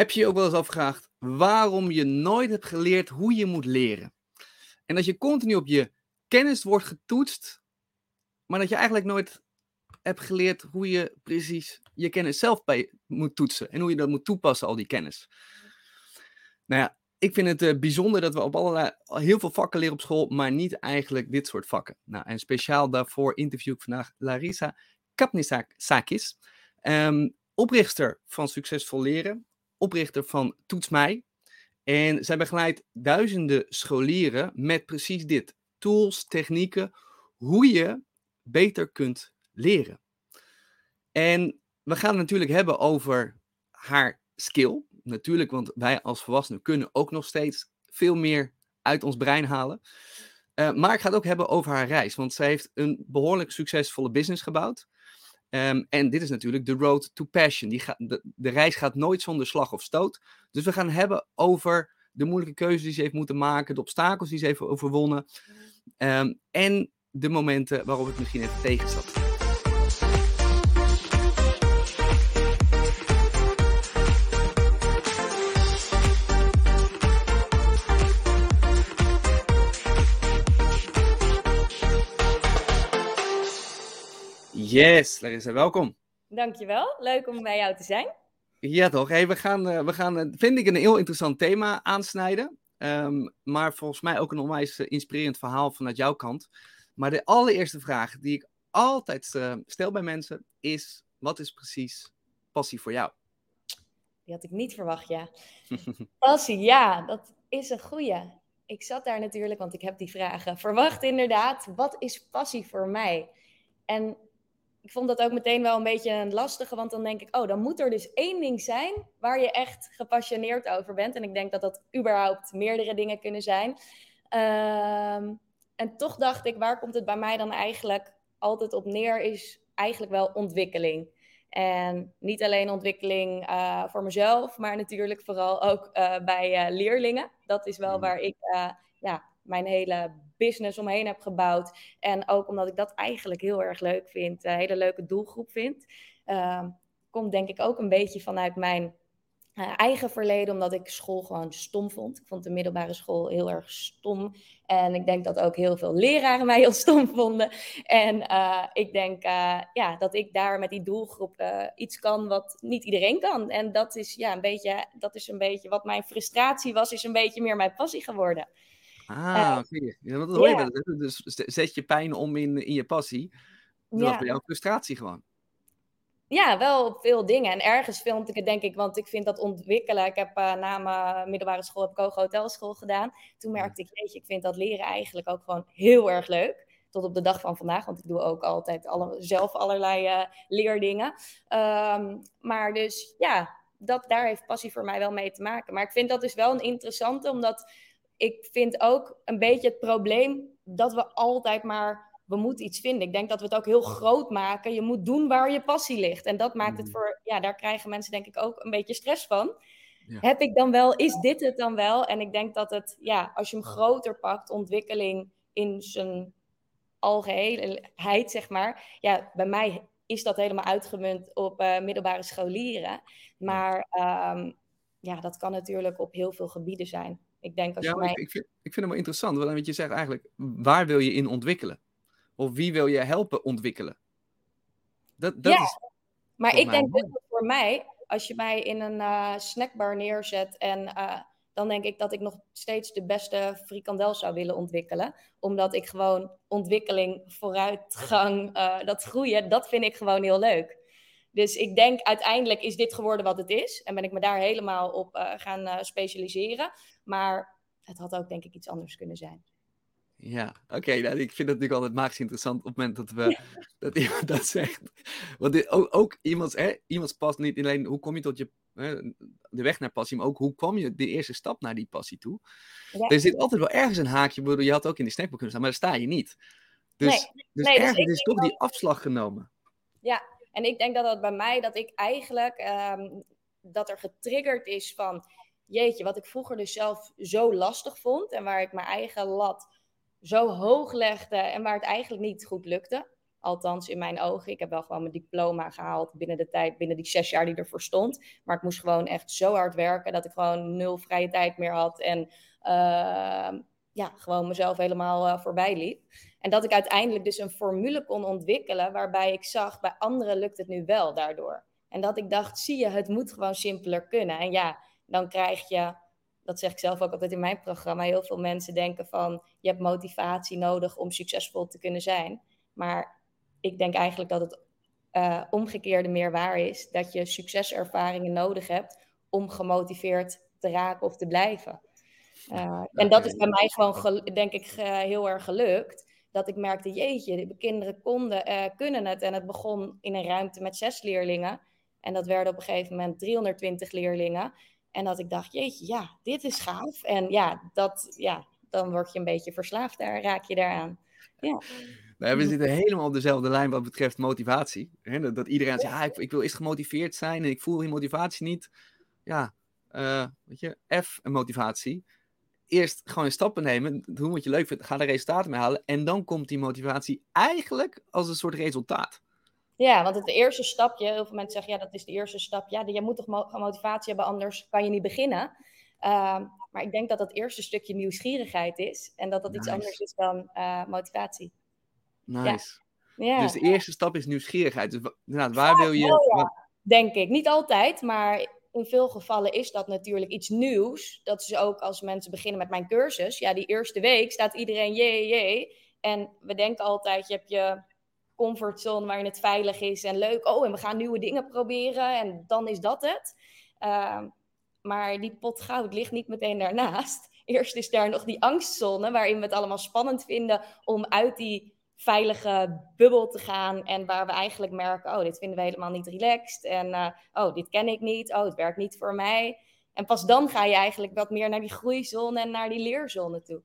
Heb je je ook wel eens afgevraagd waarom je nooit hebt geleerd hoe je moet leren? En dat je continu op je kennis wordt getoetst, maar dat je eigenlijk nooit hebt geleerd hoe je precies je kennis zelf bij moet toetsen en hoe je dat moet toepassen, al die kennis. Nou ja, ik vind het uh, bijzonder dat we op allerlei, heel veel vakken leren op school, maar niet eigenlijk dit soort vakken. Nou, en speciaal daarvoor interview ik vandaag Larissa Kapnisakis, um, oprichter van Succesvol Leren, oprichter van Toets Mij. En zij begeleidt duizenden scholieren met precies dit. Tools, technieken, hoe je beter kunt leren. En we gaan het natuurlijk hebben over haar skill. Natuurlijk, want wij als volwassenen kunnen ook nog steeds veel meer uit ons brein halen. Uh, maar ik ga het ook hebben over haar reis. Want zij heeft een behoorlijk succesvolle business gebouwd. Um, en dit is natuurlijk de road to passion. Die gaat, de, de, reis gaat nooit zonder slag of stoot. Dus we gaan hebben over de moeilijke keuzes die ze heeft moeten maken, de obstakels die ze heeft overwonnen. Um, en de momenten waarop het misschien even tegen zat. Yes, Larissa, welkom. Dankjewel, leuk om bij jou te zijn. Ja toch, hey, we gaan, uh, we gaan uh, vind ik een heel interessant thema aansnijden. Um, maar volgens mij ook een onwijs uh, inspirerend verhaal vanuit jouw kant. Maar de allereerste vraag die ik altijd stel bij mensen is, wat is precies passie voor jou? Die had ik niet verwacht, ja. passie, ja, dat is een goeie. Ik zat daar natuurlijk, want ik heb die vragen verwacht inderdaad. Wat is passie voor mij? En ik vond dat ook meteen wel een beetje een lastige, want dan denk ik, oh, dan moet er dus één ding zijn waar je echt gepassioneerd over bent. En ik denk dat dat überhaupt meerdere dingen kunnen zijn. Um, en toch dacht ik, waar komt het bij mij dan eigenlijk altijd op neer, is eigenlijk wel ontwikkeling. En niet alleen ontwikkeling uh, voor mezelf, maar natuurlijk vooral ook uh, bij uh, leerlingen. Dat is wel mm. waar ik ja, mijn hele business omheen heb gebouwd. En ook omdat ik dat eigenlijk heel erg leuk vind, een hele leuke doelgroep vind. Uh, komt denk ik ook een beetje vanuit mijn uh, eigen verleden, omdat ik school gewoon stom vond. Ik vond de middelbare school heel erg stom. En ik denk dat ook heel veel leraren mij heel stom vonden. En uh, ik denk ja, dat ik daar met die doelgroep iets kan wat niet iedereen kan. En dat is, ja, een beetje, dat is een beetje wat mijn frustratie was, is een beetje meer mijn passie geworden. Ah, oké. Ja, dat hoor je wel. Dus zet je pijn om in, in je passie. Dat was bij jou frustratie gewoon. Ja, wel veel dingen. En ergens filmde ik het, denk ik, want ik vind dat ontwikkelen. Ik heb uh, na mijn middelbare school heb ik ook hotelschool gedaan. Toen merkte ik, weet je, ik vind dat leren eigenlijk ook gewoon heel erg leuk. Tot op de dag van vandaag, want ik doe ook altijd alle, zelf allerlei uh, leerdingen. Um, maar dus ja, dat, daar heeft passie voor mij wel mee te maken. Maar ik vind dat dus wel een interessante, omdat ik vind ook een beetje het probleem dat we altijd maar we moeten iets vinden. Ik denk dat we het ook heel groot maken. Je moet doen waar je passie ligt. En dat maakt het mm. voor, ja, daar krijgen mensen denk ik ook een beetje stress van. Ja. Heb ik dan wel, is dit het dan wel? En ik denk dat het, ja, als je hem groter pakt, ontwikkeling in zijn algeheelheid, zeg maar. Ja, bij mij is dat helemaal uitgemunt op uh, middelbare scholieren. Maar um, ja, dat kan natuurlijk op heel veel gebieden zijn. Ik denk als ja, je mij... ik, ik, vind, ik vind het wel interessant, want je zegt eigenlijk, waar wil je in ontwikkelen? Of wie wil je helpen ontwikkelen? Dat, dat ja, is maar ik denk dat voor mij, als je mij in een uh, snackbar neerzet en uh, dan denk ik dat ik nog steeds de beste frikandel zou willen ontwikkelen. Omdat ik gewoon ontwikkeling, vooruitgang, uh, dat groeien, dat vind ik gewoon heel leuk. Dus ik denk uiteindelijk is dit geworden wat het is. En ben ik me daar helemaal op uh, gaan uh, specialiseren. Maar het had ook denk ik iets anders kunnen zijn. Ja, oké. Okay, nou, ik vind het natuurlijk altijd magisch interessant op het moment dat, we, dat iemand dat zegt. Want dit, ook, ook iemands, hè, iemands pas niet alleen hoe kom je tot je, hè, de weg naar passie, maar ook hoe kwam je de eerste stap naar die passie toe. Ja. Er zit altijd wel ergens een haakje, bedoel, je had ook in de snackbook kunnen staan, maar daar sta je niet. Dus, nee, dus nee, dus ergens dus is toch die afslag genomen. Ja, en ik denk dat dat bij mij, dat ik eigenlijk, um, dat er getriggerd is van, jeetje, wat ik vroeger dus zelf zo lastig vond en waar ik mijn eigen lat zo hoog legde en waar het eigenlijk niet goed lukte. Althans, in mijn ogen. Ik heb wel gewoon mijn diploma gehaald binnen de tijd, binnen die zes jaar die ervoor stond. Maar ik moest gewoon echt zo hard werken dat ik gewoon nul vrije tijd meer had. En uh, ja, gewoon mezelf helemaal uh, voorbij liep. En dat ik uiteindelijk dus een formule kon ontwikkelen waarbij ik zag, bij anderen lukt het nu wel daardoor. En dat ik dacht, zie je, het moet gewoon simpeler kunnen. En ja, dan krijg je, dat zeg ik zelf ook altijd in mijn programma, heel veel mensen denken van, je hebt motivatie nodig om succesvol te kunnen zijn. Maar ik denk eigenlijk dat het uh, omgekeerde meer waar is, dat je succeservaringen nodig hebt om gemotiveerd te raken of te blijven. Uh, en dat is bij mij gewoon, denk ik, heel erg gelukt. Dat ik merkte, jeetje, de kinderen konden, uh, kunnen het. En het begon in een ruimte met zes leerlingen. En dat werden op een gegeven moment 320 leerlingen. En dat ik dacht, jeetje, ja, dit is gaaf. En ja, dat, ja dan word je een beetje verslaafd daar, raak je daaraan. Ja. Nou, we zitten helemaal op dezelfde lijn wat betreft motivatie. Dat, dat iedereen zegt, ja, ik, ik, wil eerst gemotiveerd zijn en ik voel die motivatie niet. Ja, uh, weet je, F, een motivatie. Eerst gewoon een stappen nemen, doen wat je leuk vindt, ga er resultaten mee halen. En dan komt die motivatie eigenlijk als een soort resultaat. Ja, want het eerste stapje, heel veel mensen zeggen, ja, dat is de eerste stap. Ja, je moet toch motivatie hebben, anders kan je niet beginnen. Uh, maar ik denk dat dat eerste stukje nieuwsgierigheid is. En dat dat nice. iets anders is dan uh, motivatie. Nice. Ja. ja. Dus de eerste stap is nieuwsgierigheid. Dus waar wil je... Ja. Denk ik. Niet altijd, maar in veel gevallen is dat natuurlijk iets nieuws. Dat is ook als mensen beginnen met mijn cursus. Ja, die eerste week staat iedereen jee, jee. En we denken altijd, je hebt je comfortzone waarin het veilig is en leuk. Oh, en we gaan nieuwe dingen proberen en dan is dat het. Uh, maar die pot goud ligt niet meteen daarnaast. Eerst is daar nog die angstzone waarin we het allemaal spannend vinden om uit die veilige bubbel te gaan. En waar we eigenlijk merken, oh, dit vinden we helemaal niet relaxed. En uh, oh, dit ken ik niet. Oh, het werkt niet voor mij. En pas dan ga je eigenlijk wat meer naar die groeizone en naar die leerzone toe.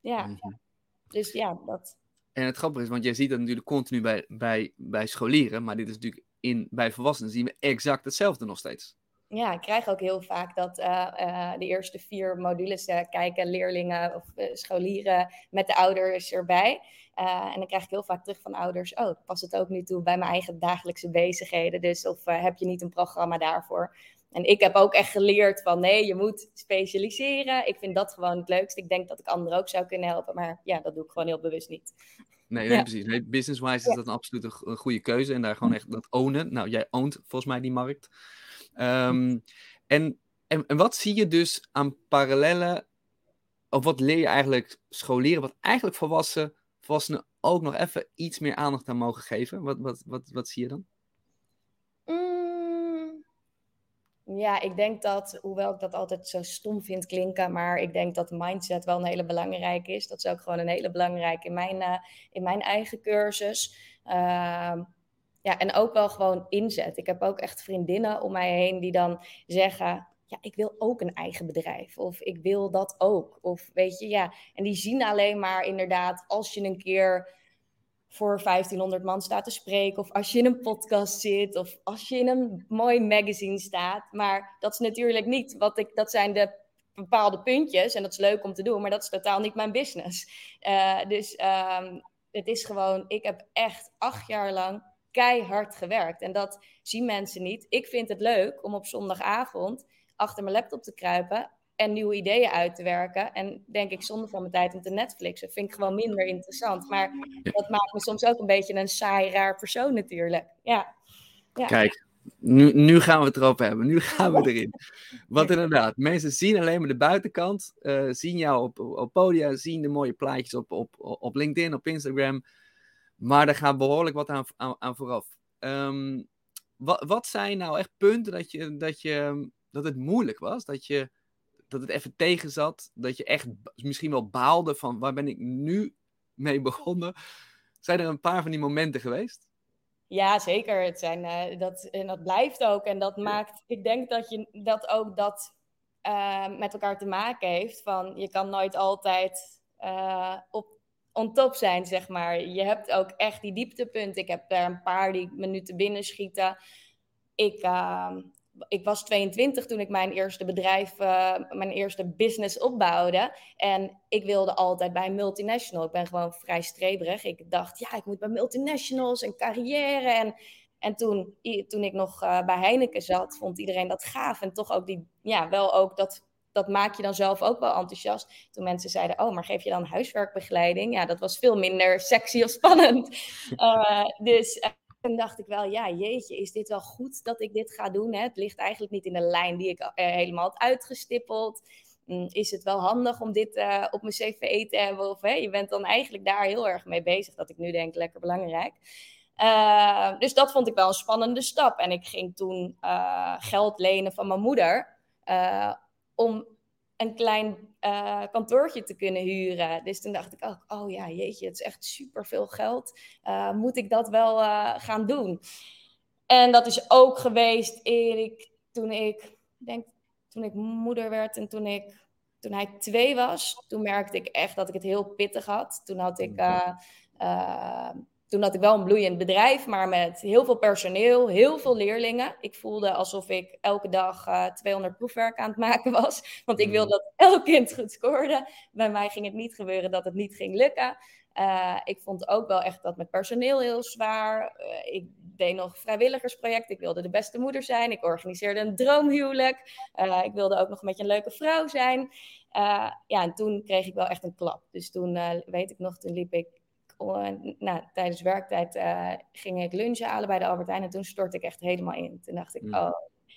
Ja, mm -hmm. dus ja, dat. En het grappige is, want jij ziet dat natuurlijk continu bij, bij, bij scholieren, maar dit is natuurlijk in, bij volwassenen zien we exact hetzelfde nog steeds. Ja, ik krijg ook heel vaak dat uh, uh, de eerste vier modules uh, kijken leerlingen of scholieren met de ouders erbij. en dan krijg ik heel vaak terug van ouders, oh, ik pas het ook nu toe bij mijn eigen dagelijkse bezigheden. Dus of heb je niet een programma daarvoor? En ik heb ook echt geleerd van nee, je moet specialiseren. Ik vind dat gewoon het leukste. Ik denk dat ik anderen ook zou kunnen helpen, maar ja, dat doe ik gewoon heel bewust niet. Nee, nee ja. precies. Nee, Business-wise is dat een absoluut een goede keuze. En daar gewoon echt dat ownen. Nou, jij oont volgens mij die markt. Um, en, en, en wat zie je dus aan parallellen, of wat leer je eigenlijk scholieren, wat eigenlijk volwassen, volwassenen ook nog even iets meer aandacht aan mogen geven? Wat, wat, wat, wat zie je dan? Mm, ja, ik denk dat, hoewel ik dat altijd zo stom vind klinken, maar ik denk dat mindset wel een hele belangrijke is. Dat is ook gewoon een hele belangrijke in mijn, uh, in mijn eigen cursus. Uh, ja, en ook wel gewoon inzet. Ik heb ook echt vriendinnen om mij heen die dan zeggen: Ja, ik wil ook een eigen bedrijf. Of ik wil dat ook. Of weet je, ja. En die zien alleen maar inderdaad als je een keer voor 1500 man staat te spreken. Of als je in een podcast zit. Of als je in een mooi magazine staat. Maar dat is natuurlijk niet wat ik. Dat zijn de bepaalde puntjes. En dat is leuk om te doen. Maar dat is totaal niet mijn business. Uh, dus um, het is gewoon. Ik heb echt acht jaar lang keihard gewerkt. En dat zien mensen niet. Ik vind het leuk om op zondagavond achter mijn laptop te kruipen en nieuwe ideeën uit te werken. En denk ik zonder van mijn tijd om te Netflixen. Vind ik gewoon minder interessant. Maar dat maakt me soms ook een beetje een saai, raar persoon natuurlijk. Ja. ja. Kijk, nu, nu gaan we het erop hebben. Nu gaan we erin. Want inderdaad, mensen zien alleen maar de buitenkant. Uh, zien jou op, op podia, zien de mooie plaatjes op, op, op LinkedIn, op Instagram. Maar er gaat behoorlijk wat aan, aan, aan vooraf. Um, wat, wat zijn nou echt punten dat, je, dat, je, dat het moeilijk was? Dat, je, dat het even tegen zat? Dat je echt misschien wel baalde van waar ben ik nu mee begonnen? Zijn er een paar van die momenten geweest? Ja, zeker. Het zijn, uh, dat, en dat blijft ook. En dat maakt, ik denk dat je dat ook dat uh, met elkaar te maken heeft. Van je kan nooit altijd uh, op on top zijn, zeg maar. Je hebt ook echt die dieptepunten. Ik heb er een paar die minuten binnen schieten. Ik uh, ik was 22 toen ik mijn eerste bedrijf, uh, mijn eerste business opbouwde. En ik wilde altijd bij een multinational. Ik ben gewoon vrij streberig. Ik dacht, ja, ik moet bij multinationals en carrière. En, en toen, toen ik nog uh, bij Heineken zat, vond iedereen dat gaaf. En toch ook die, ja, wel ook dat, dat maak je dan zelf ook wel enthousiast. Toen mensen zeiden, oh, maar geef je dan huiswerkbegeleiding? Ja, dat was veel minder sexy of spannend. Uh, dus toen dacht ik wel, ja, jeetje, is dit wel goed dat ik dit ga doen? Hè? Het ligt eigenlijk niet in de lijn die ik uh, helemaal had uitgestippeld. Mm, is het wel handig om dit op mijn cv te hebben? Of hè, je bent dan eigenlijk daar heel erg mee bezig, dat ik nu denk, lekker belangrijk. Dus dat vond ik wel een spannende stap. En ik ging toen geld lenen van mijn moeder om een klein uh, kantoortje te kunnen huren. Dus toen dacht ik ook, oh ja, jeetje, het is echt super veel geld. Uh, moet ik dat wel uh, gaan doen? En dat is ook geweest Erik, toen ik, denk, toen ik moeder werd en toen ik, toen hij twee was, toen merkte ik echt dat ik het heel pittig had. Toen had ik toen had ik wel een bloeiend bedrijf, maar met heel veel personeel, heel veel leerlingen. Ik voelde alsof ik elke dag uh, 200 proefwerk aan het maken was. Want ik wilde mm. dat elk kind goed scoorde. Bij mij ging het niet gebeuren dat het niet ging lukken. Uh, ik vond ook wel echt dat met personeel heel zwaar. Uh, ik deed nog vrijwilligersproject. Ik wilde de beste moeder zijn. Ik organiseerde een droomhuwelijk. Uh, ik wilde ook nog met je een leuke vrouw zijn. ja, en toen kreeg ik wel echt een klap. Dus toen, weet ik nog, toen liep ik nou, tijdens werktijd uh, ging ik lunchen halen bij de Albert Heijn. En toen stortte ik echt helemaal in. Toen dacht ik, mm. oh,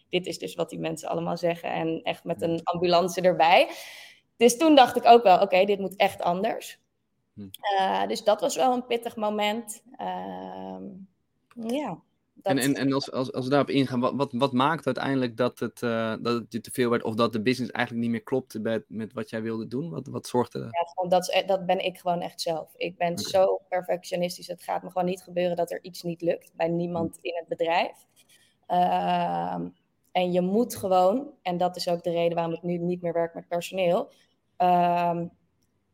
dit is dus wat die mensen allemaal zeggen. En echt met een ambulance erbij. Dus toen dacht ik ook wel, oké, dit moet echt anders. Uh, dus dat was wel een pittig moment. Uh, ja. En, en, en als, als, als we daarop ingaan, wat, wat, wat maakt uiteindelijk dat het, uh, dat het je te veel werd of dat de business eigenlijk niet meer klopte met, met wat jij wilde doen? Wat, wat zorgde er? Ja, dat, is, e-, dat ben ik gewoon echt zelf. Ik ben okay. zo perfectionistisch. Het gaat me gewoon niet gebeuren dat er iets niet lukt bij niemand hm. in het bedrijf. Uh, en je moet gewoon, en dat is ook de reden waarom ik nu niet meer werk met personeel. Uh,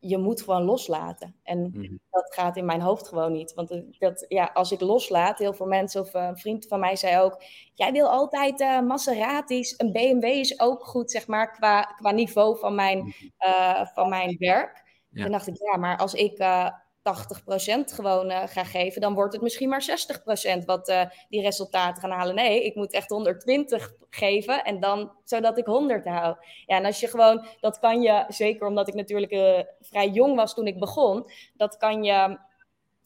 je moet gewoon loslaten. En mm. dat gaat in mijn hoofd gewoon niet. Want dat, ja, als ik loslaat, heel veel mensen of uh, een vriend van mij zei ook... Jij wil altijd uh, Maseratis, een BMW is ook goed, zeg maar, qua, qua niveau van mijn, uh, van mijn werk. Ja. Toen dacht ik, ja, maar als ik 80% gewoon uh, ga geven, dan wordt het misschien maar 60% wat uh, die resultaten gaan halen. Nee, ik moet echt 120 geven en dan zodat ik 100 hou. Ja, en als je gewoon, dat kan je, zeker omdat ik natuurlijk uh, vrij jong was toen ik begon, dat kan je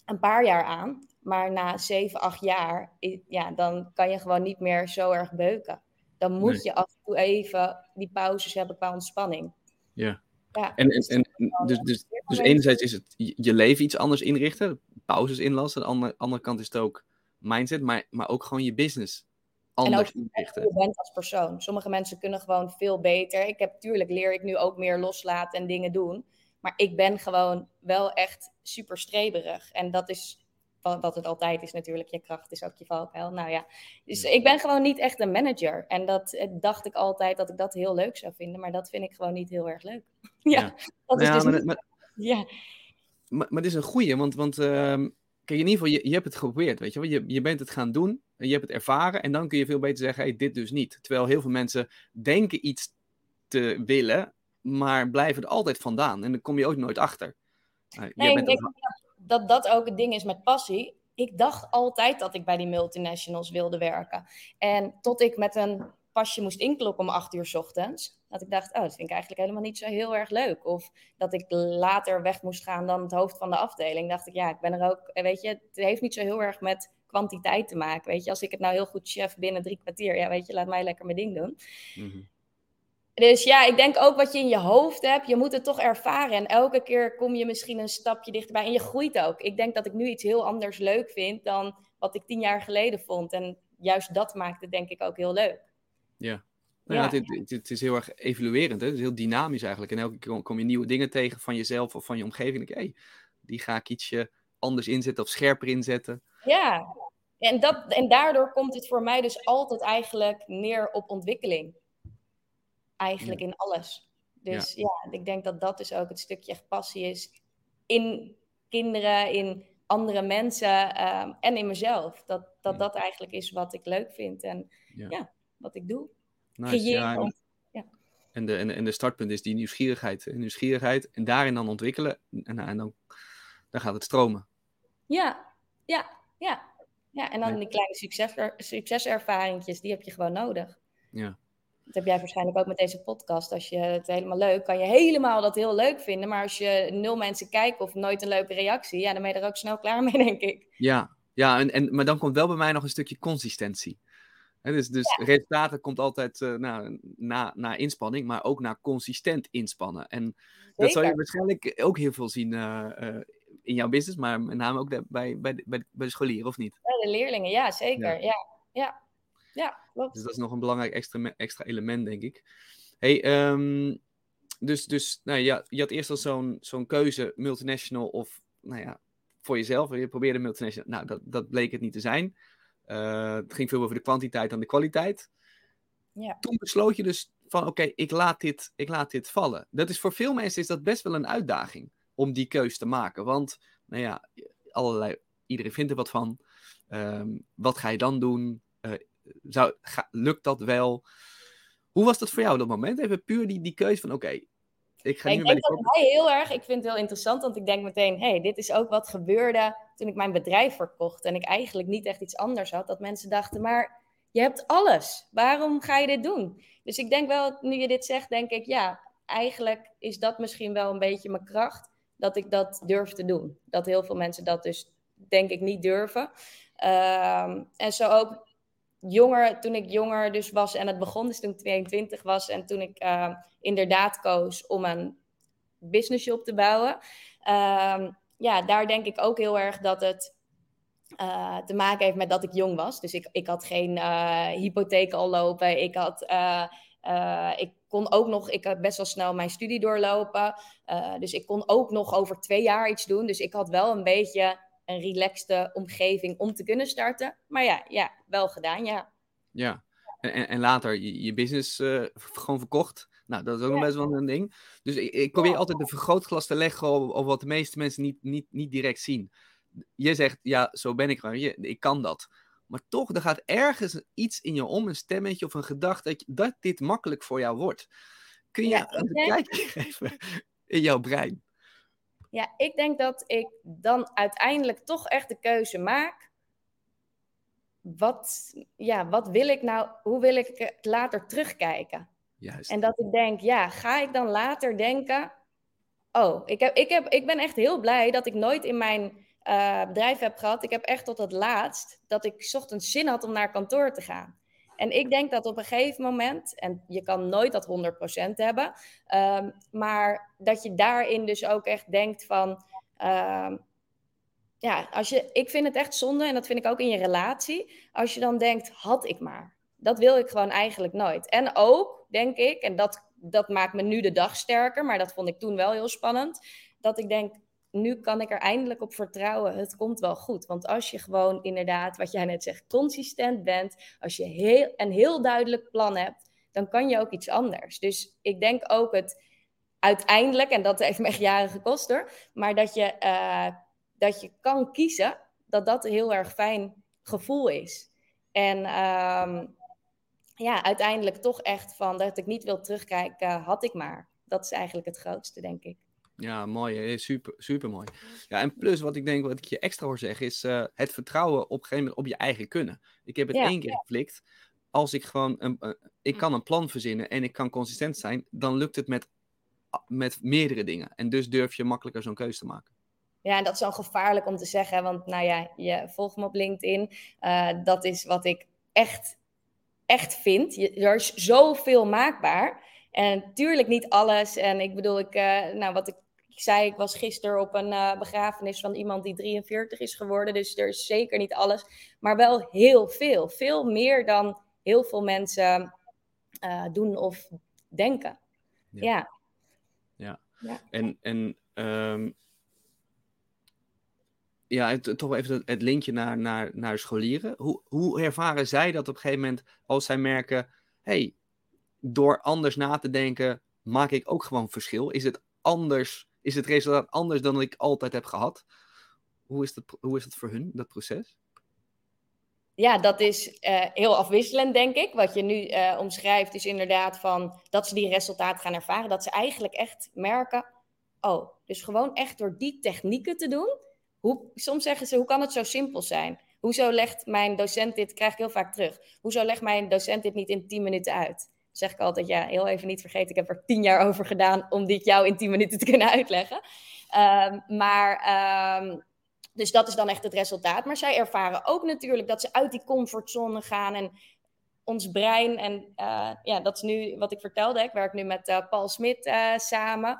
een paar jaar aan. Maar na 7, 8 jaar, ja, dan kan je gewoon niet meer zo erg beuken. Dan moet nee. je af en toe even die pauzes hebben qua ontspanning. Ja. Ja, en, en, en dus, dus, dus enerzijds is het je leven iets anders inrichten, pauzes inlassen. Aan de andere, andere kant is het ook mindset, maar, maar ook gewoon je business anders en ook inrichten. je bent als persoon. Sommige mensen kunnen gewoon veel beter. Ik heb natuurlijk leer ik nu ook meer loslaten en dingen doen. Maar ik ben gewoon wel echt super streberig. En dat is wat het altijd is natuurlijk, je kracht is ook je valkuil. Nou ja, dus ik ben gewoon niet echt een manager. En dat eh, dacht ik altijd dat ik dat heel leuk zou vinden, maar dat vind ik gewoon niet heel erg leuk. ja, ja, dat is ja, dus maar, niet... maar, ja. Maar, maar dit is een goeie, want, want uh, kijk, in ieder geval, je, je hebt het geprobeerd, weet je wel. Je, je bent het gaan doen, en je hebt het ervaren en dan kun je veel beter zeggen, hey, dit dus niet. Terwijl heel veel mensen denken iets te willen, maar blijven er altijd vandaan. En dan kom je ook nooit achter. Uh, nee, ik denk, dat dat ook het ding is met passie. Ik dacht altijd dat ik bij die multinationals wilde werken. En tot ik met een pasje moest inkloppen om acht uur s ochtends. Dat ik dacht, oh, dat vind ik eigenlijk helemaal niet zo heel erg leuk. Of dat ik later weg moest gaan dan het hoofd van de afdeling. Dacht ik, ja, ik ben er ook, weet je, het heeft niet zo heel erg met kwantiteit te maken. Weet je, als ik het nou heel goed chef binnen drie kwartier, ja, weet je, laat mij lekker mijn ding doen. Mm. Dus ja, ik denk ook wat je in je hoofd hebt, je moet het toch ervaren. En elke keer kom je misschien een stapje dichterbij en je groeit ook. Ik denk dat ik nu iets heel anders leuk vind dan wat ik tien jaar geleden vond. En juist dat maakt het denk ik ook heel leuk. Ja, nou ja, het, het, het, is heel erg evaluerend. Hè? Het is heel dynamisch eigenlijk. En elke keer kom je nieuwe dingen tegen van jezelf of van je omgeving. En hey, die ga ik ietsje anders inzetten of scherper inzetten. Ja, en, dat, en daardoor komt het voor mij dus altijd eigenlijk neer op ontwikkeling eigenlijk in alles. Dus ja. ja. ik denk dat dat dus ook het stukje passie is in kinderen, in andere mensen um, en in mezelf. Dat dat, dat eigenlijk is wat ik leuk vind. En ja. wat ik doe. Nice, Creëren. ja, en, de, en, en de startpunt is die nieuwsgierigheid. Nieuwsgierigheid en daarin dan ontwikkelen. En, nou, en dan, dan gaat het stromen. Ja, ja, ja. Ja, en dan die kleine succes, succeservaringjes, die heb je gewoon nodig. Ja. Dat heb jij waarschijnlijk ook met deze podcast. Als je het helemaal leuk, kan je helemaal dat heel leuk vinden. Maar als je nul mensen kijken of nooit een leuke reactie, ja, dan ben je er ook snel klaar mee, denk ik. Ja, ja en, en, maar dan komt wel bij mij nog een stukje consistentie. Dus dus resultaten komt altijd eh, nou, na, na inspanning, maar ook na consistent inspannen. En dat zal je waarschijnlijk ook heel veel zien eh, eh, in jouw business, maar met name ook de- bij, bij, bij, bij de scholieren, of niet? Ja, de leerlingen, ja, zeker. Ja. Ja, ja, ja, klopt. Dus dat is nog een belangrijk extra, extra element, denk ik. Hey, ehm, dus dus nou, ja, je had eerst al zo'n zo'n keuze, multinational of nou ja, voor jezelf. Je probeerde multinational. Nou, dat, dat bleek het niet te zijn. Eh, het ging veel over de kwantiteit dan de kwaliteit. Ja. Toen besloot je dus van, oké, ik laat dit, ik laat dit vallen. Dat is voor veel mensen is dat best wel een uitdaging om die keus te maken. Want, nou ja, allerlei, iedereen vindt er wat van. Ehm, wat ga je dan doen? Zou, ga- lukt dat wel? Hoe was dat voor jou op dat moment? Even puur die, die keuze van, oké, ik ga Ja, nu ik denk de dat mij heel erg, ik vind het heel interessant, want ik denk meteen, hé, hey, dit is ook wat gebeurde toen ik mijn bedrijf verkocht en ik eigenlijk niet echt iets anders had. Dat mensen dachten, maar je hebt alles, waarom ga je dit doen? Dus ik denk wel, nu je dit zegt, denk ik, ja, eigenlijk is dat misschien wel een beetje mijn kracht, dat ik dat durf te doen. Dat heel veel mensen dat dus, denk ik, niet durven. Ehm, en zo ook jonger, toen ik jonger dus was en het begon, dus toen ik 22 was en toen ik eh, inderdaad koos om een businessje op te bouwen. Ehm, ja, daar denk ik ook heel erg dat het eh, te maken heeft met dat ik jong was. Dus ik, ik had geen eh, hypotheek al lopen. Ik had... eh, ik kon ook nog, ik had best wel snel mijn studie doorlopen. Dus ik kon ook nog over twee jaar iets doen. Dus ik had wel een beetje een relaxte omgeving om te kunnen starten. Maar ja, ja wel gedaan, ja. Ja, en, en, later je, je business eh, gewoon verkocht. Nou, dat is ook nog Ja. best wel een ding. Dus ik, ik probeer Ja. altijd een vergrootglas te leggen op, op wat de meeste mensen niet, niet, niet direct zien. Je zegt, ja, zo ben ik gewoon. Je, ik kan dat. Maar toch, er gaat ergens iets in je om, een stemmetje of een gedachte, dat, dit makkelijk voor jou wordt. Kun je Ja, een denk- kijkje geven in jouw brein? Ja, ik denk dat ik dan uiteindelijk toch echt de keuze maak. Wat, ja, wat wil ik nou, hoe wil ik het later terugkijken? Juist. En dat ik denk, ja, ga ik dan later denken. Oh, ik, heb, ik, heb, ik ben echt heel blij dat ik nooit in mijn eh, bedrijf heb gehad. Ik heb echt tot het laatst dat ik ochtends zin had om naar kantoor te gaan. En ik denk dat op een gegeven moment, en je kan nooit dat 100% hebben, ehm, maar dat je daarin dus ook echt denkt van, ehm, ja, als je, ik vind het echt zonde en dat vind ik ook in je relatie, als je dan denkt, had ik maar. Dat wil ik gewoon eigenlijk nooit. En ook, denk ik, en dat, dat maakt me nu de dag sterker, maar dat vond ik toen wel heel spannend, dat ik denk, nu kan ik er eindelijk op vertrouwen, het komt wel goed. Want als je gewoon inderdaad, wat jij net zegt, consistent bent, als je heel, een heel duidelijk plan hebt, dan kan je ook iets anders. Dus ik denk ook het uiteindelijk, en dat heeft me echt jaren gekost hoor, maar dat je, eh, dat je kan kiezen, dat dat een heel erg fijn gevoel is. En ehm, ja, uiteindelijk toch echt van dat ik niet wil terugkijken, had ik maar. Dat is eigenlijk het grootste, denk ik. Ja, mooi. Super, super mooi. Ja, en plus wat ik denk, wat ik je extra hoor zeggen, is eh, het vertrouwen op een gegeven moment op je eigen kunnen. Ik heb het Ja. één keer geflikt. Als ik gewoon, een, een- ik kan een plan verzinnen en ik kan consistent zijn, dan lukt het met, met meerdere dingen. En dus durf je makkelijker zo'n keuze te maken. Ja, en dat is wel gevaarlijk om te zeggen, want nou ja, je volgt me op LinkedIn. Eh, dat is wat ik echt, echt vind. Je, er is zoveel maakbaar. En natuurlijk niet alles. En ik bedoel, ik, eh, nou, wat ik, ik zei, ik was gisteren op een eh, begrafenis van iemand die 43 is geworden. Dus er is zeker niet alles, maar wel heel veel. Veel meer dan heel veel mensen eh, doen of denken. Ja. Ja. En, en ehm, ja, het, toch even het, het linkje naar, naar, naar scholieren. Hoe, hoe ervaren zij dat op een gegeven moment als zij merken, hey, door anders na te denken, maak ik ook gewoon verschil? Is het anders, is het resultaat anders dan ik altijd heb gehad? Hoe is dat, hoe is dat voor hun, dat proces? ja, dat is uh, heel afwisselend, denk ik. Wat je nu uh, omschrijft is inderdaad van dat ze die resultaten gaan ervaren. Dat ze eigenlijk echt merken, oh, dus gewoon echt door die technieken te doen. Hoe, soms zeggen ze, hoe kan het zo simpel zijn? Hoezo legt mijn docent dit, krijg ik heel vaak terug. Hoezo legt mijn docent dit niet in 10 minuten uit? Zeg ik altijd, ja, heel even niet vergeten, ik heb er tien jaar over gedaan om dit jou in 10 minuten te kunnen uitleggen. Um, maar um, dus dat is dan echt het resultaat. Maar zij ervaren ook natuurlijk dat ze uit die comfortzone gaan en ons brein. En uh, ja, dat is nu wat ik vertelde. Ik werk nu met uh, Paul Smit uh, samen.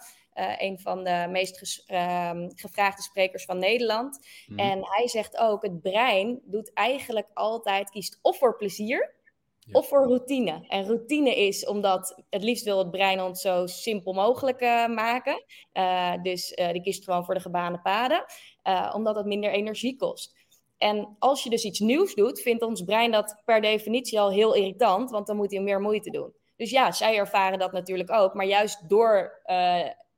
een van de meest ges, ehm, gevraagde sprekers van Nederland. Mm. En hij zegt ook: het brein doet eigenlijk altijd, kiest of voor plezier. Of voor routine. En routine is omdat het liefst wil het brein ons zo simpel mogelijk maken. dus die kiest gewoon voor de gebaande paden. Omdat het minder energie kost. En als je dus iets nieuws doet, vindt ons brein dat per definitie al heel irritant, want dan moet hij meer moeite doen. Dus ja, zij ervaren dat natuurlijk ook. Maar juist door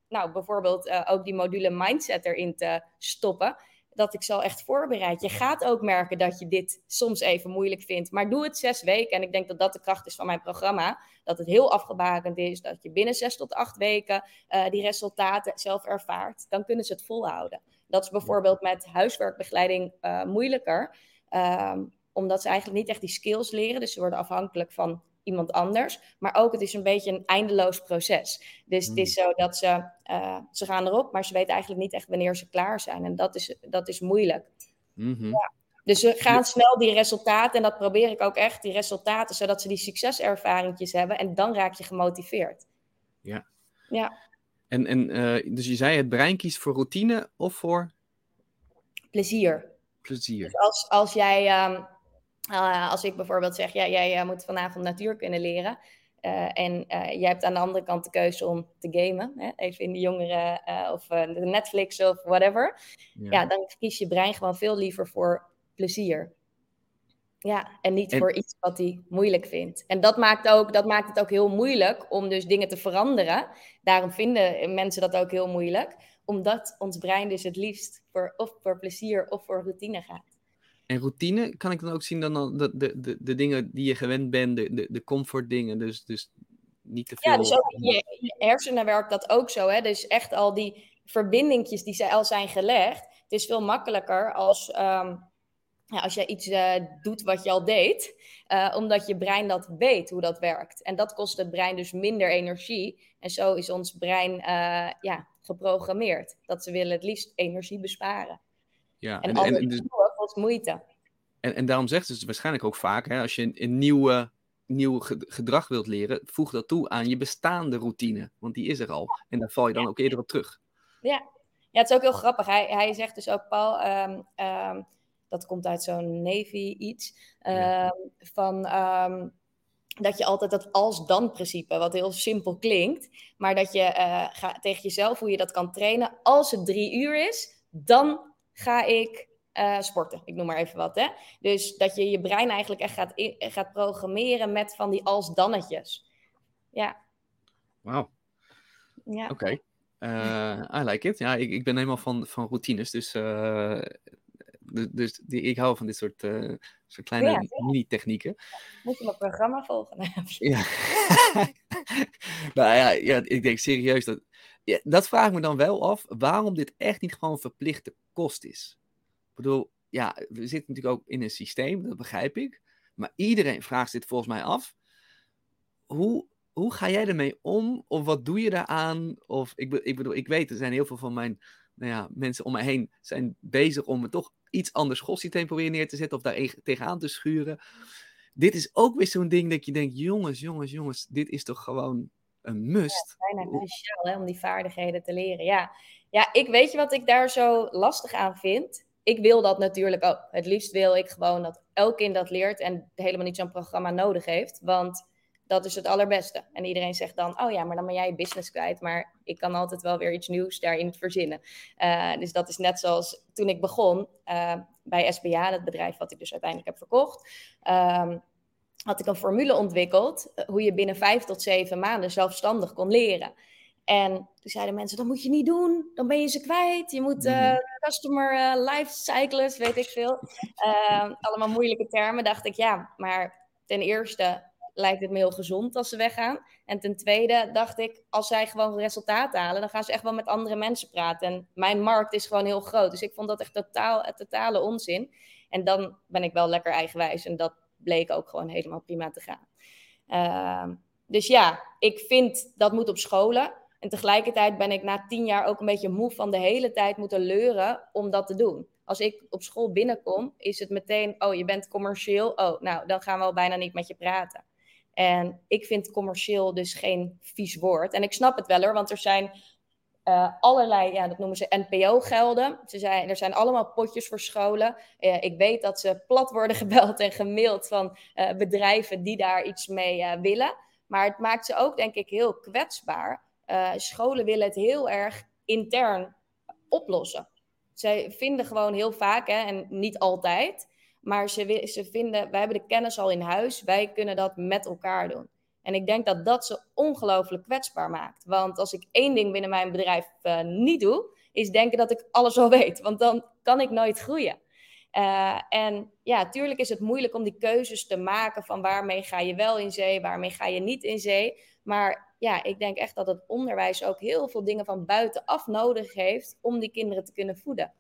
nou, bijvoorbeeld ook die module mindset erin te stoppen, dat ik zal echt voorbereid. Je gaat ook merken dat je dit soms even moeilijk vindt, maar doe het zes weken. En ik denk dat dat de kracht is van mijn programma. Dat het heel afgebakend is, dat je binnen zes tot acht weken uh, die resultaten zelf ervaart. Dan kunnen ze het volhouden. Dat is bijvoorbeeld met huiswerkbegeleiding uh, moeilijker, um, omdat ze eigenlijk niet echt die skills leren. Dus ze worden afhankelijk van iemand anders. Maar ook het is een beetje een eindeloos proces. Dus het is hmm. zo dat ze, uh, ze gaan erop, maar ze weten eigenlijk niet echt wanneer ze klaar zijn. En dat is, dat is moeilijk. Mm -hmm. ja. Dus ze gaan snel die resultaten, en dat probeer ik ook echt, die resultaten, zodat ze die succeservaringjes hebben. En dan raak je gemotiveerd. Ja. Ja. En, en uh, dus je zei het brein kiest voor routine of voor? Plezier. Plezier. Dus als, als jij, um, uh, als ik bijvoorbeeld zeg, ja, jij uh, moet vanavond natuur kunnen leren. en jij hebt aan de andere kant de keuze om te gamen. Hè? Even in de jongere of de Netflix of whatever. Ja. ja, dan kiest je brein gewoon veel liever voor plezier. Ja, en niet en... voor iets wat hij moeilijk vindt. En dat maakt, ook, dat maakt het ook heel moeilijk om dus dingen te veranderen. Daarom vinden mensen dat ook heel moeilijk. Omdat ons brein dus het liefst voor, of voor plezier of voor routine gaat. En routine kan ik dan ook zien dan de, de, de, de dingen die je gewend bent, de, de, de comfort dingen. Dus, dus niet te veel. Ja, dus ook in je, je hersenen werkt dat ook zo. Hè? Dus echt al die verbindingjes die al zijn gelegd. Het is veel makkelijker als... Um, ja, als je iets uh, doet wat je al deed, uh, omdat je brein dat weet hoe dat werkt. En dat kost het brein dus minder energie. En zo is ons brein uh, ja, geprogrammeerd. Dat ze willen het liefst energie besparen. Ja, en, en, en, en dus, kost moeite. En, en daarom zegt ze waarschijnlijk ook vaak, hè, als je een, een nieuwe, nieuw gedrag wilt leren, voeg dat toe aan je bestaande routine. Want die is er al. En daar val je dan ook eerder op terug. Ja. ja, het is ook heel grappig. Hij, hij zegt dus ook, Paul... Um, um, dat komt uit zo'n Navy iets. Ja. Uh, van dat je altijd dat als-dan principe, wat heel simpel klinkt, maar dat je uh, ga, tegen jezelf hoe je dat kan trainen. Als het drie uur is, dan ga ik uh, sporten. Ik noem maar even wat. Hè? Dus dat je je brein eigenlijk echt gaat, gaat programmeren met van die als-dannetjes. Ja. Wauw. Ja. Oké. Okay. Uh, I like it. Ja, ik, ik ben helemaal van, van routines. Dus uh, dus die, ik hou van dit soort, uh, soort kleine ja, mini-technieken. Moet je mijn programma volgen? ja. nou ja, ja, ik denk serieus dat. Ja, dat vraag ik me dan wel af, waarom dit echt niet gewoon verplichte kost is. Ik bedoel, ja, we zitten natuurlijk ook in een systeem, dat begrijp ik. Maar iedereen vraagt dit volgens mij af. Hoe, hoe ga jij ermee om? Of wat doe je daaraan? Of ik, ik bedoel, ik weet, er zijn heel veel van mijn nou ja, mensen om me heen zijn bezig om het toch iets anders schoolsysteem proberen neer te zetten of daar tegenaan te schuren. Dit is ook weer zo'n ding dat je denkt, jongens, jongens, jongens, dit is toch gewoon een must. Ja, bijna cruciaal hè, om die vaardigheden te leren. Ja. ja, ik weet je wat ik daar zo lastig aan vind? Ik wil dat natuurlijk ook. Het liefst wil ik gewoon dat elk kind dat leert en helemaal niet zo'n programma nodig heeft. Want dat is het allerbeste. En iedereen zegt dan, oh ja, maar dan ben jij je business kwijt. Maar ik kan altijd wel weer iets nieuws daarin verzinnen. Uh, dus dat is net zoals toen ik begon uh, bij SBA, het bedrijf wat ik dus uiteindelijk heb verkocht. Um, had ik een formule ontwikkeld, uh, hoe je binnen vijf tot zeven maanden zelfstandig kon leren. En toen zeiden mensen, dat moet je niet doen, dan ben je ze kwijt. Je moet uh, Mhm. customer uh, life cyclist, weet ik veel. Uh, allemaal moeilijke termen. Dacht ik, ja, maar ten eerste lijkt het me heel gezond als ze weggaan. En ten tweede dacht ik, als zij gewoon resultaat halen, dan gaan ze echt wel met andere mensen praten. En mijn markt is gewoon heel groot. Dus ik vond dat echt totaal, totale onzin. En dan ben ik wel lekker eigenwijs. En dat bleek ook gewoon helemaal prima te gaan. Uh, dus ja, ik vind dat moet op scholen. En tegelijkertijd ben ik na tien jaar ook een beetje moe van de hele tijd moeten leuren om dat te doen. Als ik op school binnenkom, is het meteen, oh, je bent commercieel. Oh, nou, dan gaan we al bijna niet met je praten. En ik vind commercieel dus geen vies woord. En ik snap het wel hoor, want er zijn uh, allerlei, ja, dat noemen ze NPO-gelden. Ze zijn, er zijn allemaal potjes voor scholen. Uh, ik weet dat ze plat worden gebeld en gemaild van uh, bedrijven die daar iets mee willen. Maar het maakt ze ook, denk ik, heel kwetsbaar. Scholen willen het heel erg intern oplossen. Zij vinden gewoon heel vaak, hè, en niet altijd, maar ze, ze vinden, wij hebben de kennis al in huis, wij kunnen dat met elkaar doen. En ik denk dat dat ze ongelooflijk kwetsbaar maakt. Want als ik één ding binnen mijn bedrijf uh, niet doe, is denken dat ik alles al weet. Want dan kan ik nooit groeien. Uh, en ja, tuurlijk is het moeilijk om die keuzes te maken van waarmee ga je wel in zee, waarmee ga je niet in zee. Maar ja, ik denk echt dat het onderwijs ook heel veel dingen van buitenaf nodig heeft om die kinderen te kunnen voeden.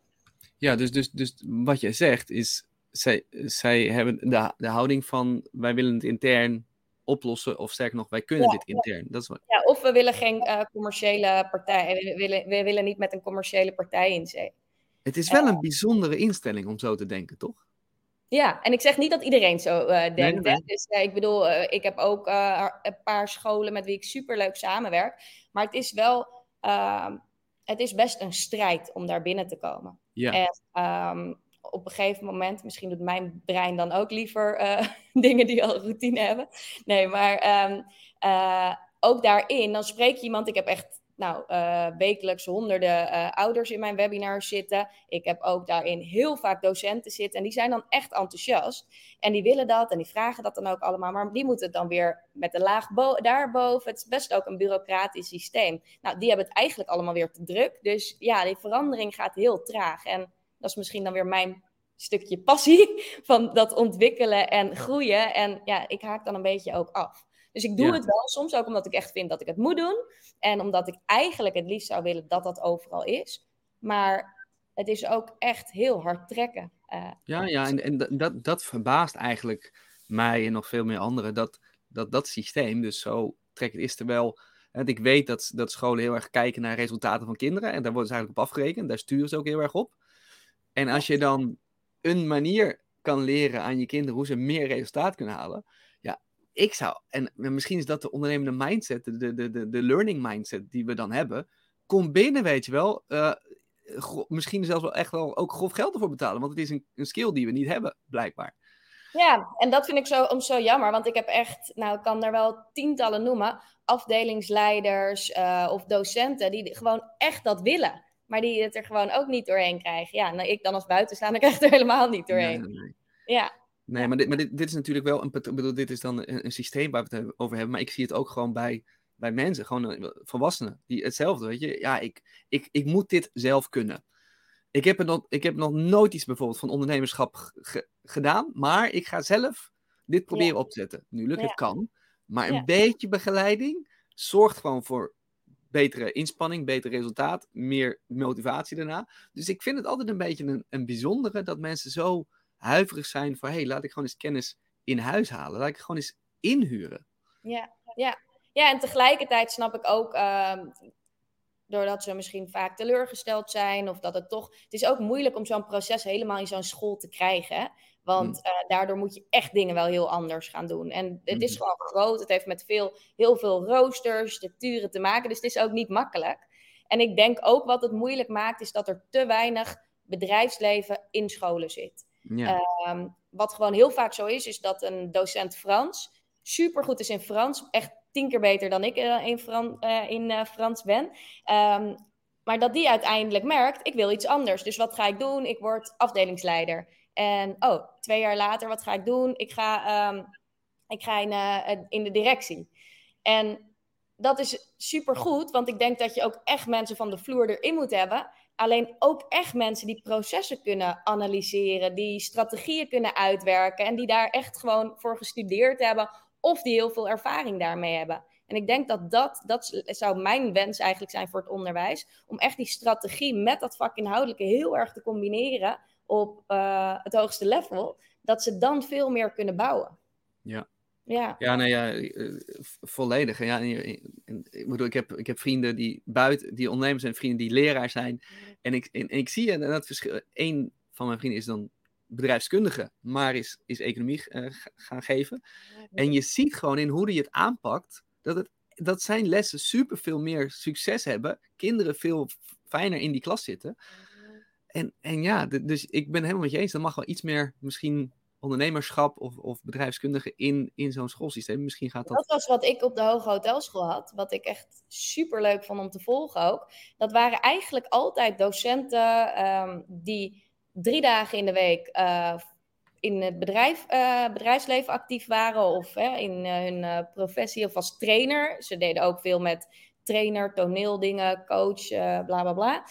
Ja, dus, dus, dus wat je zegt is, zij, zij hebben de, de houding van wij willen het intern oplossen. Of sterker nog, wij kunnen Ja, dit intern. Dat is wat... Ja, of we willen geen uh, commerciële partij, we willen, we willen niet met een commerciële partij in zee. Het is wel een bijzondere instelling om zo te denken, toch? Ja, en ik zeg niet dat iedereen zo uh, denkt. Nee, nee? Dus uh, ik bedoel, uh, ik heb ook een paar scholen met wie ik superleuk samenwerk. Maar het is wel, ehm, het is best een strijd om daar binnen te komen. Ja. En um, op een gegeven moment, misschien doet mijn brein dan ook liever dingen die al routine hebben. Nee, maar um, ook daarin, dan spreek je iemand, ik heb echt nou, uh, wekelijks honderden uh, ouders in mijn webinar zitten. Ik heb ook daarin heel vaak docenten zitten. En die zijn dan echt enthousiast. En die willen dat en die vragen dat dan ook allemaal. Maar die moeten het dan weer met de laag daarboven. Het is best ook een bureaucratisch systeem. Nou, die hebben het eigenlijk allemaal weer te druk. Dus ja, die verandering gaat heel traag. En dat is misschien dan weer mijn stukje passie van dat ontwikkelen en groeien. En ja, ik haak dan een beetje ook af. Dus ik doe Ja. het wel soms ook omdat ik echt vind dat ik het moet doen. En omdat ik eigenlijk het liefst zou willen dat dat overal is. Maar het is ook echt heel hard trekken. Eh, Ja, ja, en, en dat- dat, verbaast eigenlijk mij en nog veel meer anderen, dat dat, dat systeem dus zo trekt is. Terwijl, want ik weet dat, dat scholen heel erg kijken naar resultaten van kinderen en daar worden ze eigenlijk op afgerekend, daar sturen ze ook heel erg op. En als je dan een manier kan leren aan je kinderen hoe ze meer resultaat kunnen halen, ik zou, en misschien is dat de ondernemende mindset, de, de, de, de learning mindset die we dan hebben, kom binnen, weet je wel, eh, misschien zelfs wel echt wel ook grof geld ervoor betalen. Want het is een, een skill die we niet hebben, blijkbaar. Ja, en dat vind ik zo, om zo jammer, want ik heb echt, nou, ik kan er wel tientallen noemen, afdelingsleiders eh, of docenten die gewoon echt dat willen, maar die het er gewoon ook niet doorheen krijgen. Ja, nou, ik dan als buitenstaander krijg het er helemaal niet doorheen. Nee, nee, nee. Ja, Nee, maar, dit, maar dit, dit is natuurlijk wel een, bedoel, dit is dan een, een systeem waar we het over hebben. Maar ik zie het ook gewoon bij, bij mensen, gewoon eh, volwassenen, die hetzelfde, weet je. Ja, ik, ik, ik moet dit zelf kunnen. Ik heb, er nog, ik heb nog nooit iets bijvoorbeeld van ondernemerschap gedaan, maar ik ga zelf dit proberen op te zetten. Nu lukt Ja. het kan, maar een Ja. beetje begeleiding zorgt gewoon voor betere inspanning, beter resultaat, meer motivatie daarna. Dus ik vind het altijd een beetje een, een bijzondere dat mensen zo huiverig zijn voor, hé, hey, laat ik gewoon eens kennis in huis halen. Laat ik gewoon eens inhuren. Ja, ja. ja, en tegelijkertijd snap ik ook, ehm, doordat ze misschien vaak teleurgesteld zijn, of dat het toch. Het is ook moeilijk om zo'n proces helemaal in zo'n school te krijgen. Hè? Want eh, daardoor moet je echt dingen wel heel anders gaan doen. En het is Mhm. gewoon groot. Het heeft met veel, heel veel roosters, structuren te maken. Dus het is ook niet makkelijk. En ik denk ook wat het moeilijk maakt, is dat er te weinig bedrijfsleven in scholen zit. Ehm, wat gewoon heel vaak zo is, is dat een docent Frans supergoed is in Frans. Echt tien keer beter dan ik eh, in, eh, in eh, Frans ben. Ehm, maar dat die uiteindelijk merkt, ik wil iets anders. Dus wat ga ik doen? Ik word afdelingsleider. En oh, twee jaar later, wat ga ik doen? Ik ga, ehm, ik ga in, in de directie. En dat is supergoed, want ik denk dat je ook echt mensen van de vloer erin moet hebben. Alleen ook echt mensen die processen kunnen analyseren, die strategieën kunnen uitwerken en die daar echt gewoon voor gestudeerd hebben of die heel veel ervaring daarmee hebben. En ik denk dat dat, dat zou mijn wens eigenlijk zijn voor het onderwijs, om echt die strategie met dat vakinhoudelijke heel erg te combineren op uh, het hoogste level, dat ze dan veel meer kunnen bouwen. Ja, ja, ja, nou ja, eh, volledig. Ja, ik bedoel, ik heb, ik heb vrienden die buiten, die ondernemers en vrienden die leraar zijn. En ik, en, ik zie dat verschil. Eén van mijn vrienden is dan bedrijfskundige, maar is, is economie uh, gaan geven. En je ziet gewoon in hoe hij het aanpakt, dat, het, dat zijn lessen super veel meer succes hebben. Kinderen veel fijner in die klas zitten. En, en ja, dus ik ben helemaal met je eens. Er mag wel iets meer misschien ondernemerschap of, of bedrijfskundige in, in zo'n schoolsysteem. Misschien gaat dat... Dat was wat ik op de Hoge Hotelschool had. Wat ik echt super leuk vond om te volgen ook. Dat waren eigenlijk altijd docenten ehm, die drie dagen in de week uh, in het bedrijf, uh, bedrijfsleven actief waren. Of in uh, hun professie of als trainer. Ze deden ook veel met trainer, toneeldingen, coach, bla bla bla.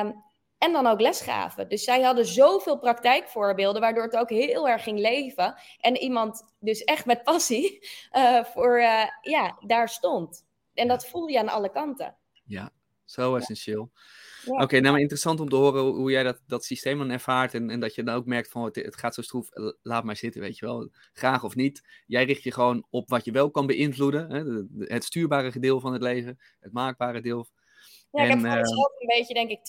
Um, en dan ook lesgaven. Dus zij hadden zoveel praktijkvoorbeelden, waardoor het ook heel erg ging leven. En iemand dus echt met passie uh, voor, uh, ja, daar stond. En dat voel je aan alle kanten. Ja, zo essentieel. Ja. Oké, okay, nou maar interessant om te horen hoe jij dat, dat systeem dan ervaart. En, en dat je dan ook merkt van het, het gaat zo stroef, laat maar zitten, weet je wel. Graag of niet. Jij richt je gewoon op wat je wel kan beïnvloeden. Hè? Het stuurbare gedeelte van het leven, het maakbare deel ja, ik heb voor ehm, mezelf een beetje, denk ik,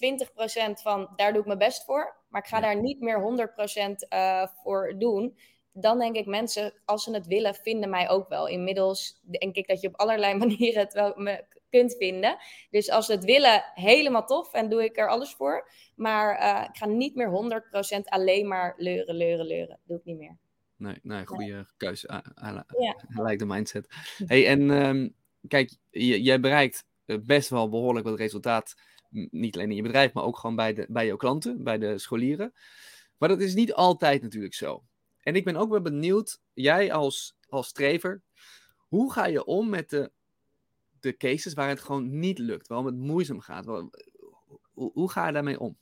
20% van daar doe ik mijn best voor. Maar ik ga daar niet meer 100% uh, eh, voor doen. Dan denk ik, mensen, als ze het willen, vinden mij ook wel. Inmiddels denk ik dat je op allerlei manieren het wel me kunt vinden. Dus als ze het willen, helemaal tof en doe ik er alles voor. Maar uh, ik ga niet meer 100% alleen maar leuren, leuren, leuren. Doe ik niet meer. Nee, nee goede nee. keuze. Hij ja. lijkt de mindset. Hey, en um, kijk, jij bereikt eh, best wel behoorlijk wat resultaat. Niet alleen in je bedrijf, maar ook gewoon bij, de, bij jouw klanten, bij de scholieren. Maar dat is niet altijd natuurlijk zo. En ik ben ook wel benieuwd, jij als, als strever, hoe ga je om met de, de cases waar het gewoon niet lukt, waarom het moeizaam gaat? Hoe, hoe ga je daarmee om?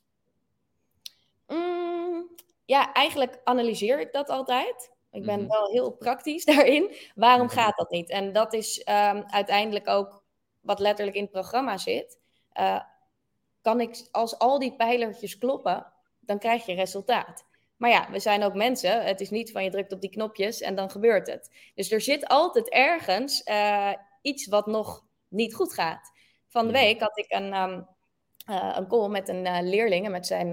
Mm, ja, eigenlijk analyseer ik dat altijd. Ik ben mhm. wel heel praktisch daarin. Waarom mhm. gaat dat niet? En dat is um, uiteindelijk ook wat letterlijk in het programma zit, uh, kan ik, als al die pijlertjes kloppen, dan krijg je resultaat. Maar ja, we zijn ook mensen. Het is niet van je drukt op die knopjes en dan gebeurt het. Dus er zit altijd ergens uh, iets wat nog niet goed gaat. Van de week had ik een, um, uh, een call met een uh, leerling en met zijn,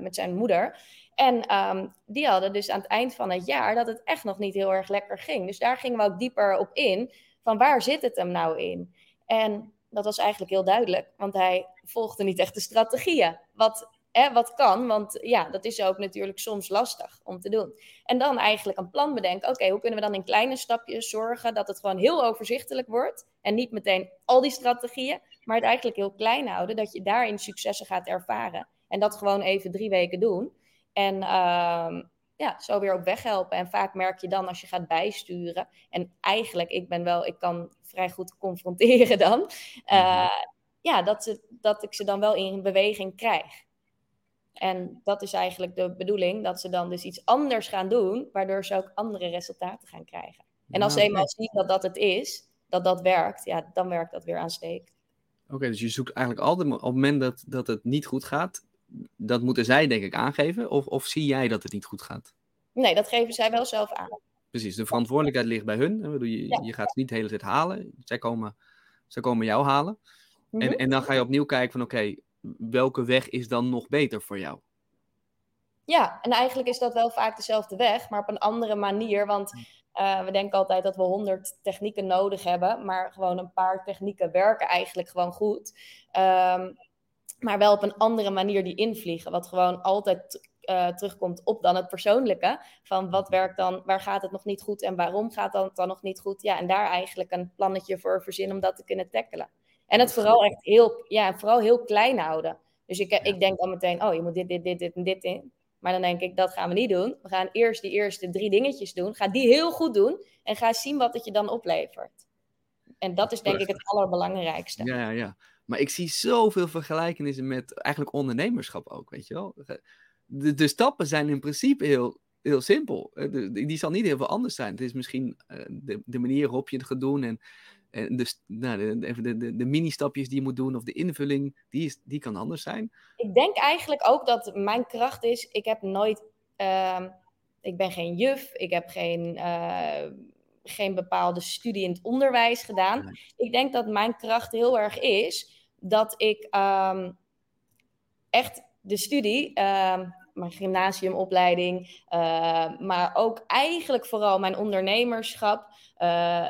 met zijn moeder. En um, die hadden dus aan het eind van het jaar dat het echt nog niet heel erg lekker ging. Dus daar gingen we ook dieper op in. Van waar zit het hem nou in? En dat was eigenlijk heel duidelijk, want hij volgde niet echt de strategieën. Wat, hè, wat kan, want ja, dat is ook natuurlijk soms lastig om te doen. En dan eigenlijk een plan bedenken. Oké, hoe kunnen we dan in kleine stapjes zorgen dat het gewoon heel overzichtelijk wordt? En niet meteen al die strategieën, maar het eigenlijk heel klein houden, dat je daarin successen gaat ervaren. En dat gewoon even drie weken doen. En uh, ja, zo weer op weg helpen. En vaak merk je dan als je gaat bijsturen. En eigenlijk, ik ben wel, ik kan vrij goed confronteren dan. Uh, ja, dat, ze, dat ik ze dan wel in beweging krijg. En dat is eigenlijk de bedoeling, dat ze dan dus iets anders gaan doen, waardoor ze ook andere resultaten gaan krijgen. En als ze eenmaal zien dat dat het is, dat dat werkt, ja, dan werkt dat weer aanstekend. Oké, dus je zoekt eigenlijk altijd op het moment dat, dat het niet goed gaat, dat moeten zij denk ik aangeven, of, of zie jij dat het niet goed gaat? Nee, dat geven zij wel zelf aan. Precies, de verantwoordelijkheid ligt bij hun. Je, ja. je gaat ze niet de hele tijd halen. Zij komen, zij komen jou halen. en, mhm. en dan ga je opnieuw kijken van oké, welke weg is dan nog beter voor jou? Ja, en eigenlijk is dat wel vaak dezelfde weg, maar op een andere manier. Want uh, we denken altijd dat we honderd technieken nodig hebben, maar gewoon een paar technieken werken eigenlijk gewoon goed. Um, maar wel op een andere manier die invliegen. Wat gewoon altijd uh, terugkomt op dan het persoonlijke. Van wat werkt dan, waar gaat het nog niet goed en waarom gaat het dan nog niet goed? Ja, en daar eigenlijk een plannetje voor verzinnen om dat te kunnen tackelen. En het vooral echt heel, ja, vooral heel klein houden. Dus ik, ik denk dan meteen, oh, je moet dit, dit, dit, dit en dit in. Maar dan denk ik, dat gaan we niet doen. We gaan eerst die eerste drie dingetjes doen. Ga die heel goed doen en ga zien wat het je dan oplevert. En dat is denk ik het allerbelangrijkste. Ja, ja, ja. Maar ik zie zoveel vergelijkenissen met eigenlijk ondernemerschap ook, weet je wel. De, de stappen zijn in principe heel, heel simpel. die zal niet heel veel anders zijn. Het is misschien de, de manier waarop je het gaat doen en en dus nou, de, de, de, de mini-stapjes die je moet doen of de invulling, die, is, die kan anders zijn. Ik denk eigenlijk ook dat mijn kracht is, ik heb nooit, uh, ik ben geen juf, ik heb geen, uh, geen bepaalde studie in het onderwijs gedaan. Ik denk dat mijn kracht heel erg is dat ik um, echt de studie, uh, mijn gymnasiumopleiding, uh, maar ook eigenlijk vooral mijn ondernemerschap uh,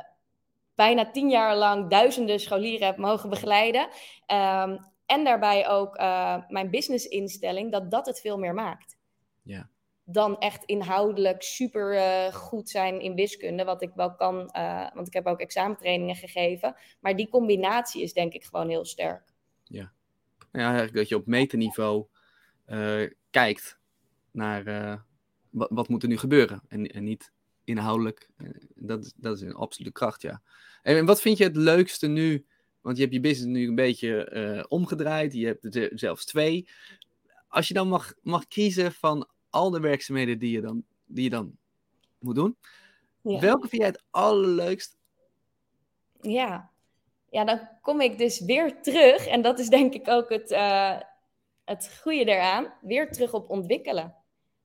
bijna tien jaar lang duizenden scholieren heb mogen begeleiden. Um, en daarbij ook uh, mijn businessinstelling, dat dat het veel meer maakt. Ja. Dan echt inhoudelijk super uh, goed zijn in wiskunde, wat ik wel kan, uh, want ik heb ook examentrainingen gegeven. Maar die combinatie is denk ik gewoon heel sterk. Ja, ja eigenlijk dat je op meterniveau kijkt naar wat, wat moet er nu gebeuren en, en niet inhoudelijk. Dat, dat is een absolute kracht, ja. En wat vind je het leukste nu? Want je hebt je business nu een beetje uh, omgedraaid. Je hebt er zelfs twee. Als je dan mag, mag kiezen van al de werkzaamheden die je dan, die je dan moet doen. Ja. Welke vind jij het allerleukst? Ja. ja, dan kom ik dus weer terug. En dat is denk ik ook het, uh, het goede eraan. Weer terug op ontwikkelen.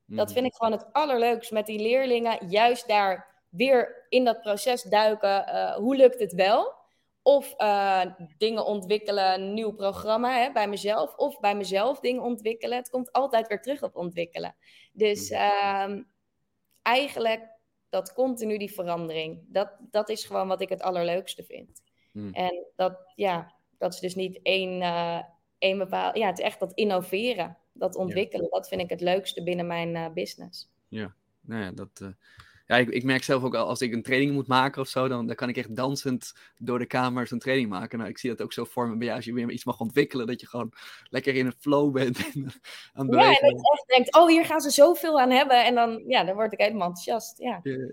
Dat mhm. vind ik gewoon het allerleukst met die leerlingen. Juist daar weer in dat proces duiken. Uh, hoe lukt het wel? Of uh, dingen ontwikkelen, een nieuw programma hè, bij mezelf. Of bij mezelf dingen ontwikkelen. Het komt altijd weer terug op ontwikkelen. Dus uh, eigenlijk dat continu die verandering. Dat, dat is gewoon wat ik het allerleukste vind. Hmm. En dat, ja, dat is dus niet één, één bepaald... Ja, het is echt dat innoveren. Dat ontwikkelen. Ja. Dat vind ik het leukste binnen mijn business. Ja, nou ja, dat ja, ik, ik, merk zelf ook al, als ik een training moet maken of zo, dan, dan kan ik echt dansend door de kamer zo'n training maken. Nou, ik zie dat ook zo voor me bij jou, als je weer iets mag ontwikkelen, dat je gewoon lekker in een flow bent aan het. Ja, en dat je echt denkt, oh, hier gaan ze zoveel aan hebben. En dan, ja, dan word ik helemaal enthousiast, ja. ja,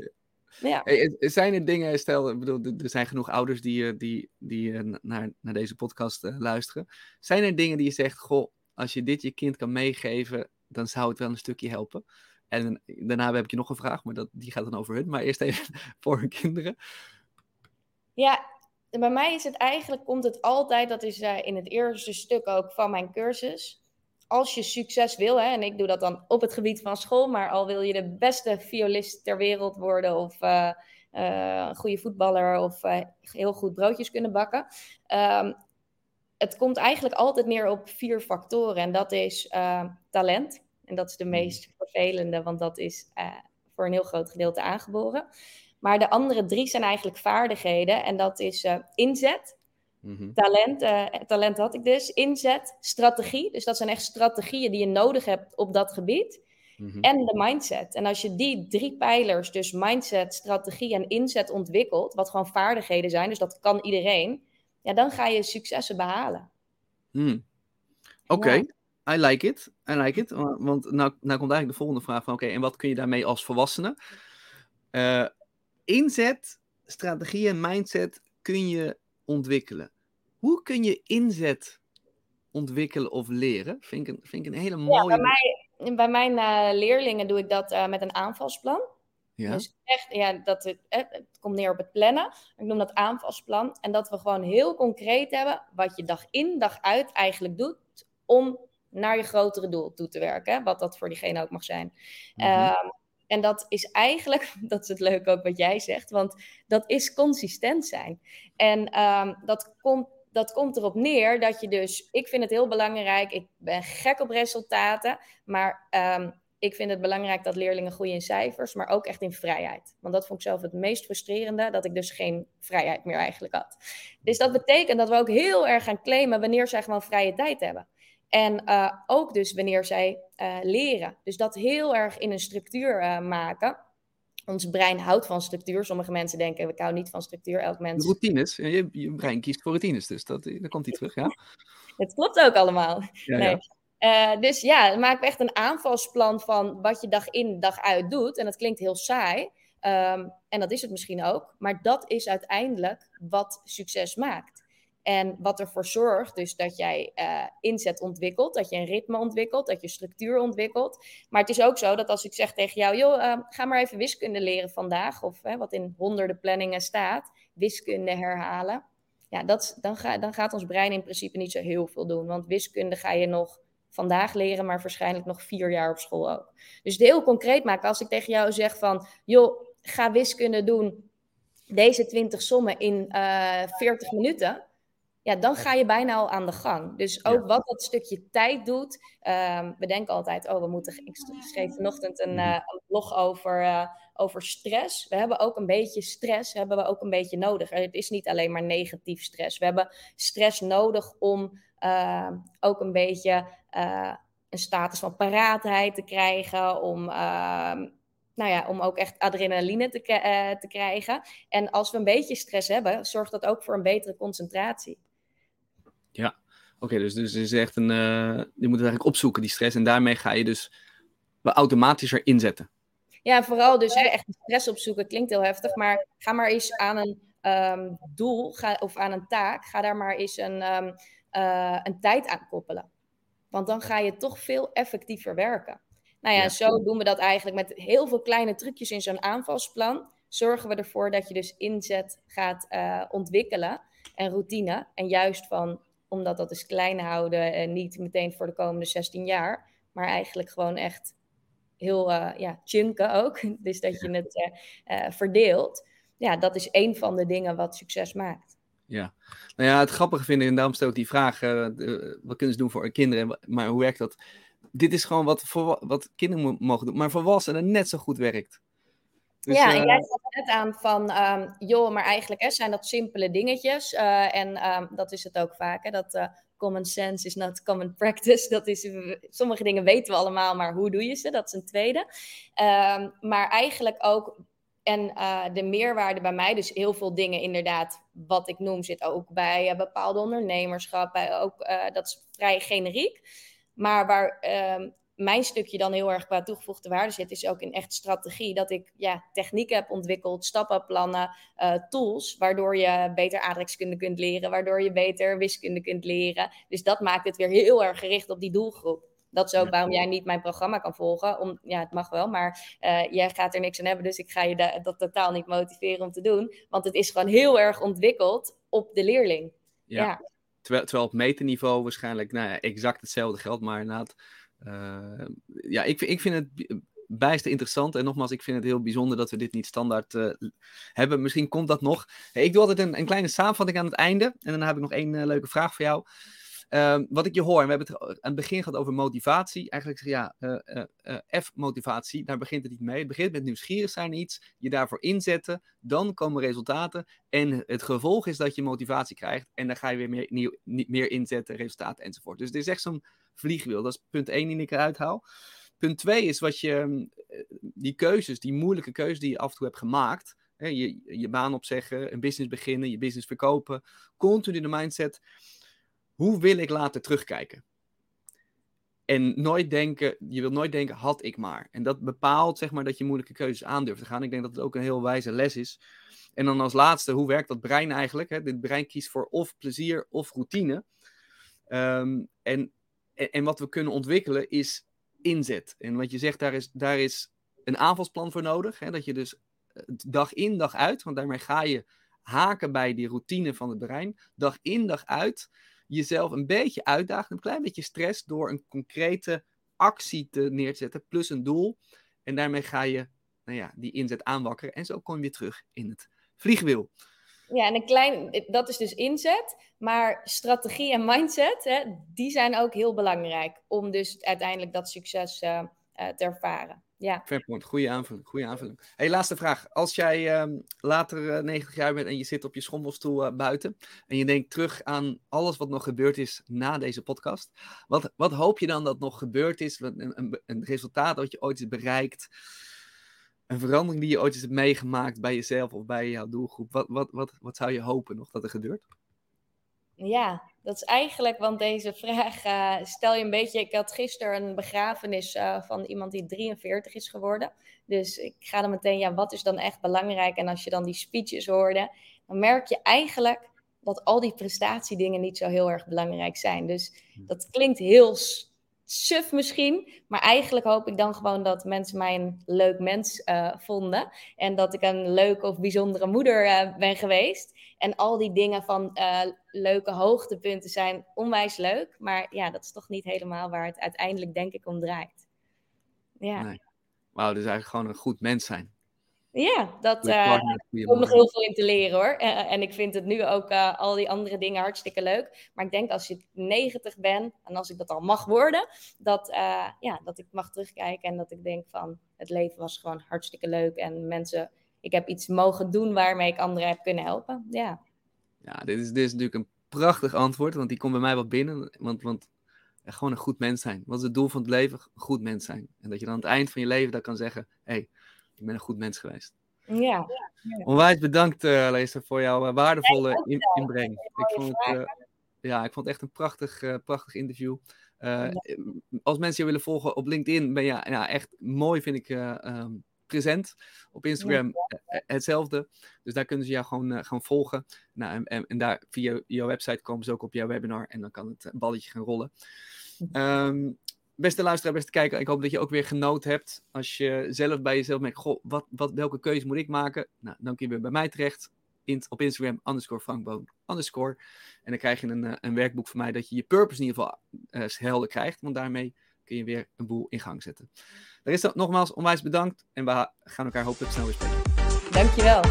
ja. Hey, zijn er dingen, stel, ik bedoel, er zijn genoeg ouders die, eh, die, die eh, naar, naar deze podcast uh, luisteren. Zijn er dingen die je zegt, goh, als je dit je kind kan meegeven, dan zou het wel een stukje helpen? En daarna heb ik je nog een vraag, maar dat, die gaat dan over hun. Maar eerst even voor hun kinderen. Ja, bij mij is het eigenlijk, komt het altijd, dat is uh, in het eerste stuk ook van mijn cursus. Als je succes wil, hè, en ik doe dat dan op het gebied van school, maar al wil je de beste violist ter wereld worden of uh, uh, een goede voetballer of heel goed broodjes kunnen bakken. Um, het komt eigenlijk altijd neer op vier factoren en dat is talent. En dat is de hmm. meest vervelende, want dat is voor een heel groot gedeelte aangeboren. Maar de andere drie zijn eigenlijk vaardigheden. En dat is uh, mm-hmm. talent, uh, talent had ik dus, inzet, strategie. Dus dat zijn echt strategieën die je nodig hebt op dat gebied. Mm-hmm. En de mindset. En als je die drie pijlers, dus mindset, strategie en inzet ontwikkelt, wat gewoon vaardigheden zijn, dus dat kan iedereen, ja, dan ga je successen behalen. Mm. Oké. Okay. I like it. I like it. Want nou, nou komt eigenlijk de volgende vraag van... Oké, en wat kun je daarmee als volwassene? Uh, inzet, strategie en mindset kun je ontwikkelen. Hoe kun je inzet ontwikkelen of leren? Vind ik een, vind ik een hele mooie... Ja, bij, mij, bij mijn uh, leerlingen doe ik dat uh, met een aanvalsplan. Ja. Dus echt, ja, dat het, het, komt neer op het plannen. Ik noem dat aanvalsplan. En dat we gewoon heel concreet hebben wat je dag in, dag uit eigenlijk doet om naar je grotere doel toe te werken. Wat dat voor diegene ook mag zijn. Mm -hmm. um, en dat is eigenlijk, dat is het leuke ook wat jij zegt, want dat is consistent zijn. En um, dat komt dat komt erop neer dat je dus, ik vind het heel belangrijk, ik ben gek op resultaten, maar um, ik vind het belangrijk dat leerlingen groeien in cijfers, maar ook echt in vrijheid. Want dat vond ik zelf het meest frustrerende, dat ik dus geen vrijheid meer eigenlijk had. Dus dat betekent dat we ook heel erg gaan claimen wanneer zij gewoon vrije tijd hebben. En uh, ook dus wanneer zij uh, leren. Dus dat heel erg in een structuur uh, maken. Ons brein houdt van structuur. Sommige mensen denken, ik hou niet van structuur. Elk mens... Routines. Je, je brein kiest voor routines, dus dat, dan komt hij terug, ja? Het klopt ook allemaal. Ja, nee. ja. dus ja, maak echt een aanvalsplan van wat je dag in, dag uit doet. En dat klinkt heel saai. Ehm, en dat is het misschien ook. Maar dat is uiteindelijk wat succes maakt. En wat ervoor zorgt dus dat jij uh, inzet ontwikkelt, dat je een ritme ontwikkelt, dat je structuur ontwikkelt. Maar het is ook zo dat als ik zeg tegen jou, joh, uh, ga maar even wiskunde leren vandaag, of wat in honderden planningen staat, wiskunde herhalen. Ja, dat, dan, ga, dan gaat ons brein in principe niet zo heel veel doen. Want wiskunde ga je nog vandaag leren, maar waarschijnlijk nog vier jaar op school ook. Dus het heel concreet maken, als ik tegen jou zeg van, joh, ga wiskunde doen, deze 20 sommen in uh, eh, 40 minuten ja, dan ga je bijna al aan de gang. Dus ook wat dat stukje tijd doet. Um, we denken altijd, oh, we moeten. Ik schreef vanochtend een, uh, een blog over, uh, over stress. We hebben ook een beetje stress, hebben we ook een beetje nodig. Het is niet alleen maar negatief stress. We hebben stress nodig om uh, ook een beetje een status van paraatheid te krijgen. Om ehm, nou ja, om ook echt adrenaline te, uh, te, krijgen. En als we een beetje stress hebben, zorgt dat ook voor een betere concentratie. Ja, oké, dus, dus is echt een, uh, je moet het eigenlijk opzoeken, die stress. En daarmee ga je dus automatischer inzetten. Ja, vooral dus hè, echt stress opzoeken klinkt heel heftig, maar ga maar eens aan een um, doel ga, of aan een taak, ga daar maar eens een, um, uh, een tijd aan koppelen. Want dan ga je toch veel effectiever werken. Nou ja, ja, zo doen we dat eigenlijk met heel veel kleine trucjes in zo'n aanvalsplan. Zorgen we ervoor dat je dus inzet gaat uh, ontwikkelen en routine. En juist van omdat dat is klein houden en niet meteen voor de komende 16 jaar. Maar eigenlijk gewoon echt heel uh, ja, chunken ook. Dus dat je het uh, verdeelt. Ja, dat is een van de dingen wat succes maakt. Ja, nou ja, het grappige vind ik, en daarom stel ik die vraag, wat kunnen ze doen voor kinderen, maar hoe werkt dat? Dit is gewoon wat, wat kinderen mogen doen, maar volwassenen net zo goed werkt. Dus, ja, en eh, jij net aan van, um, joh, maar eigenlijk hè, zijn dat simpele dingetjes. Uh, en um, dat is het ook vaak, hè, dat uh, common sense is not common practice. Dat is, sommige dingen weten we allemaal, maar hoe doe je ze? Dat is een tweede. Um, maar eigenlijk ook, en uh, de meerwaarde bij mij, dus heel veel dingen inderdaad, wat ik noem, zit ook bij bepaalde ondernemerschap. Bij ook, dat is vrij generiek. Maar waar mijn stukje dan heel erg qua toegevoegde waarde zit, is ook in echt strategie. Dat ik ja, technieken heb ontwikkeld, stappenplannen, uh, tools, waardoor je beter aardrijkskunde kunt leren, waardoor je beter wiskunde kunt leren. Dus dat maakt het weer heel erg gericht op die doelgroep. Dat is ook waarom jij niet mijn programma kan volgen. Om, ja, het mag wel, maar uh, jij gaat er niks aan hebben. Dus ik ga je da dat totaal niet motiveren om te doen. Want het is gewoon heel erg ontwikkeld op de leerling. Ja. ja. Terwijl, terwijl op meterniveau waarschijnlijk nou ja, exact hetzelfde geldt. Maar inderdaad, ja, ik, ik vind het bijster interessant. En nogmaals, ik vind het heel bijzonder dat we dit niet standaard uh, hebben. Misschien komt dat nog. Ik doe altijd een, een, kleine samenvatting aan het einde. En dan heb ik nog één uh, leuke vraag voor jou. Uh, wat ik je hoor, en we hebben het aan het begin gehad over motivatie. Eigenlijk zeg ja, F-motivatie, daar begint het niet mee. Het begint met nieuwsgierig zijn iets, je daarvoor inzetten, dan komen resultaten. En het gevolg is dat je motivatie krijgt en dan ga je weer meer, meer inzetten, resultaten enzovoort. Dus dit is echt zo'n vliegwiel. Dat is punt 1 die ik eruit haal. Punt 2 is wat je, eh, die keuzes, die moeilijke keuzes die je af en toe hebt gemaakt. Je, je baan opzeggen, een business beginnen, je business verkopen. Continu de mindset, hoe wil ik later terugkijken? En nooit denken, je wilt nooit denken, had ik maar. En dat bepaalt zeg maar dat je moeilijke keuzes aandurft te gaan. Ik denk dat het ook een heel wijze les is. En dan als laatste, hoe werkt dat brein eigenlijk? Hè? Dit brein kiest voor of plezier of routine. Um, en en, en, wat we kunnen ontwikkelen is inzet. En wat je zegt, daar is, daar is een aanvalsplan voor nodig. Hè? Dat je dus eh, dag in, dag uit, want daarmee ga je haken bij die routine van het brein. Dag in, dag uit jezelf een beetje uitdagen, een klein beetje stress door een concrete actie te neerzetten, plus een doel. En daarmee ga je nou ja, die inzet aanwakkeren. En zo kom je terug in het vliegwiel. Ja, en een klein, dat is dus inzet. Maar strategie en mindset, hè, die zijn ook heel belangrijk om dus uiteindelijk dat succes uh, uh, te ervaren. Ja. Fair point. Goede aanvulling. Goede aanvulling. Hey, laatste vraag. Als jij uh, later 90 jaar bent en je zit op je schommelstoel buiten en je denkt terug aan alles wat nog gebeurd is na deze podcast, wat, wat hoop je dan dat nog gebeurd is? Een, een, een resultaat dat je ooit is bereikt? een verandering die je ooit hebt meegemaakt bij jezelf of bij jouw doelgroep, wat, wat, wat, wat zou je hopen nog dat er gebeurt? Ja, dat is eigenlijk, want deze vraag uh, stel je een beetje. Ik had gisteren een begrafenis uh, van iemand die 43 is geworden. Dus ik ga dan meteen, ja, wat is dan echt belangrijk? En als je dan die speeches hoorde, dan merk je eigenlijk dat al die prestatiedingen niet zo heel erg belangrijk zijn. Dus hm. dat klinkt heel suf misschien. Maar eigenlijk hoop ik dan gewoon dat mensen mij een leuk mens uh, vonden. En dat ik een leuke of bijzondere moeder uh, ben geweest. En al die dingen van uh, leuke hoogtepunten zijn onwijs leuk. Maar ja, dat is toch niet helemaal waar het uiteindelijk denk ik om draait. Ja. Nee. Wauw, dus eigenlijk gewoon een goed mens zijn. Ja, dat uh, komt nog heel veel in te leren hoor. Uh, en ik vind het nu ook uh, al die andere dingen hartstikke leuk. Maar ik denk als je 90 bent en als ik dat al mag worden, dat, ja, dat ik mag terugkijken en dat ik denk van het leven was gewoon hartstikke leuk. En mensen, ik heb iets mogen doen waarmee ik anderen heb kunnen helpen. Ja, ja dit, is, dit is natuurlijk een prachtig antwoord, want die komt bij mij wat binnen. Want, want gewoon een goed mens zijn. Wat is het doel van het leven? Een goed mens zijn. En dat je dan aan het eind van je leven dat kan zeggen, hé, hey, ik ben een goed mens geweest. Ja. Onwijs bedankt, uh, voor jouw uh, waardevolle in, inbreng. Ik vond, het, uh, ja, ik vond het echt een prachtig, prachtig interview. Als mensen je willen volgen op LinkedIn, ben je ja, echt mooi, vind ik, um, present. Op Instagram hetzelfde. Dus daar kunnen ze jou gewoon, gewoon volgen. Nou, en, en, en, daar via jouw website komen ze ook op jouw webinar. En dan kan het balletje gaan rollen. Um, beste luisteraar, beste kijker, ik hoop dat je ook weer genoten hebt. Als je zelf bij jezelf merkt, goh, wat, wat, welke keuze moet ik maken? Nou, dan kun je weer bij mij terecht. In, op Instagram, underscore Frankboon, underscore. En dan krijg je een, eh, een werkboek van mij dat je je purpose in ieder geval uh, helder krijgt. Want daarmee kun je weer een boel in gang zetten. Daar is dat nogmaals onwijs bedankt. En we gaan elkaar hopelijk snel weer spreken. Dankjewel.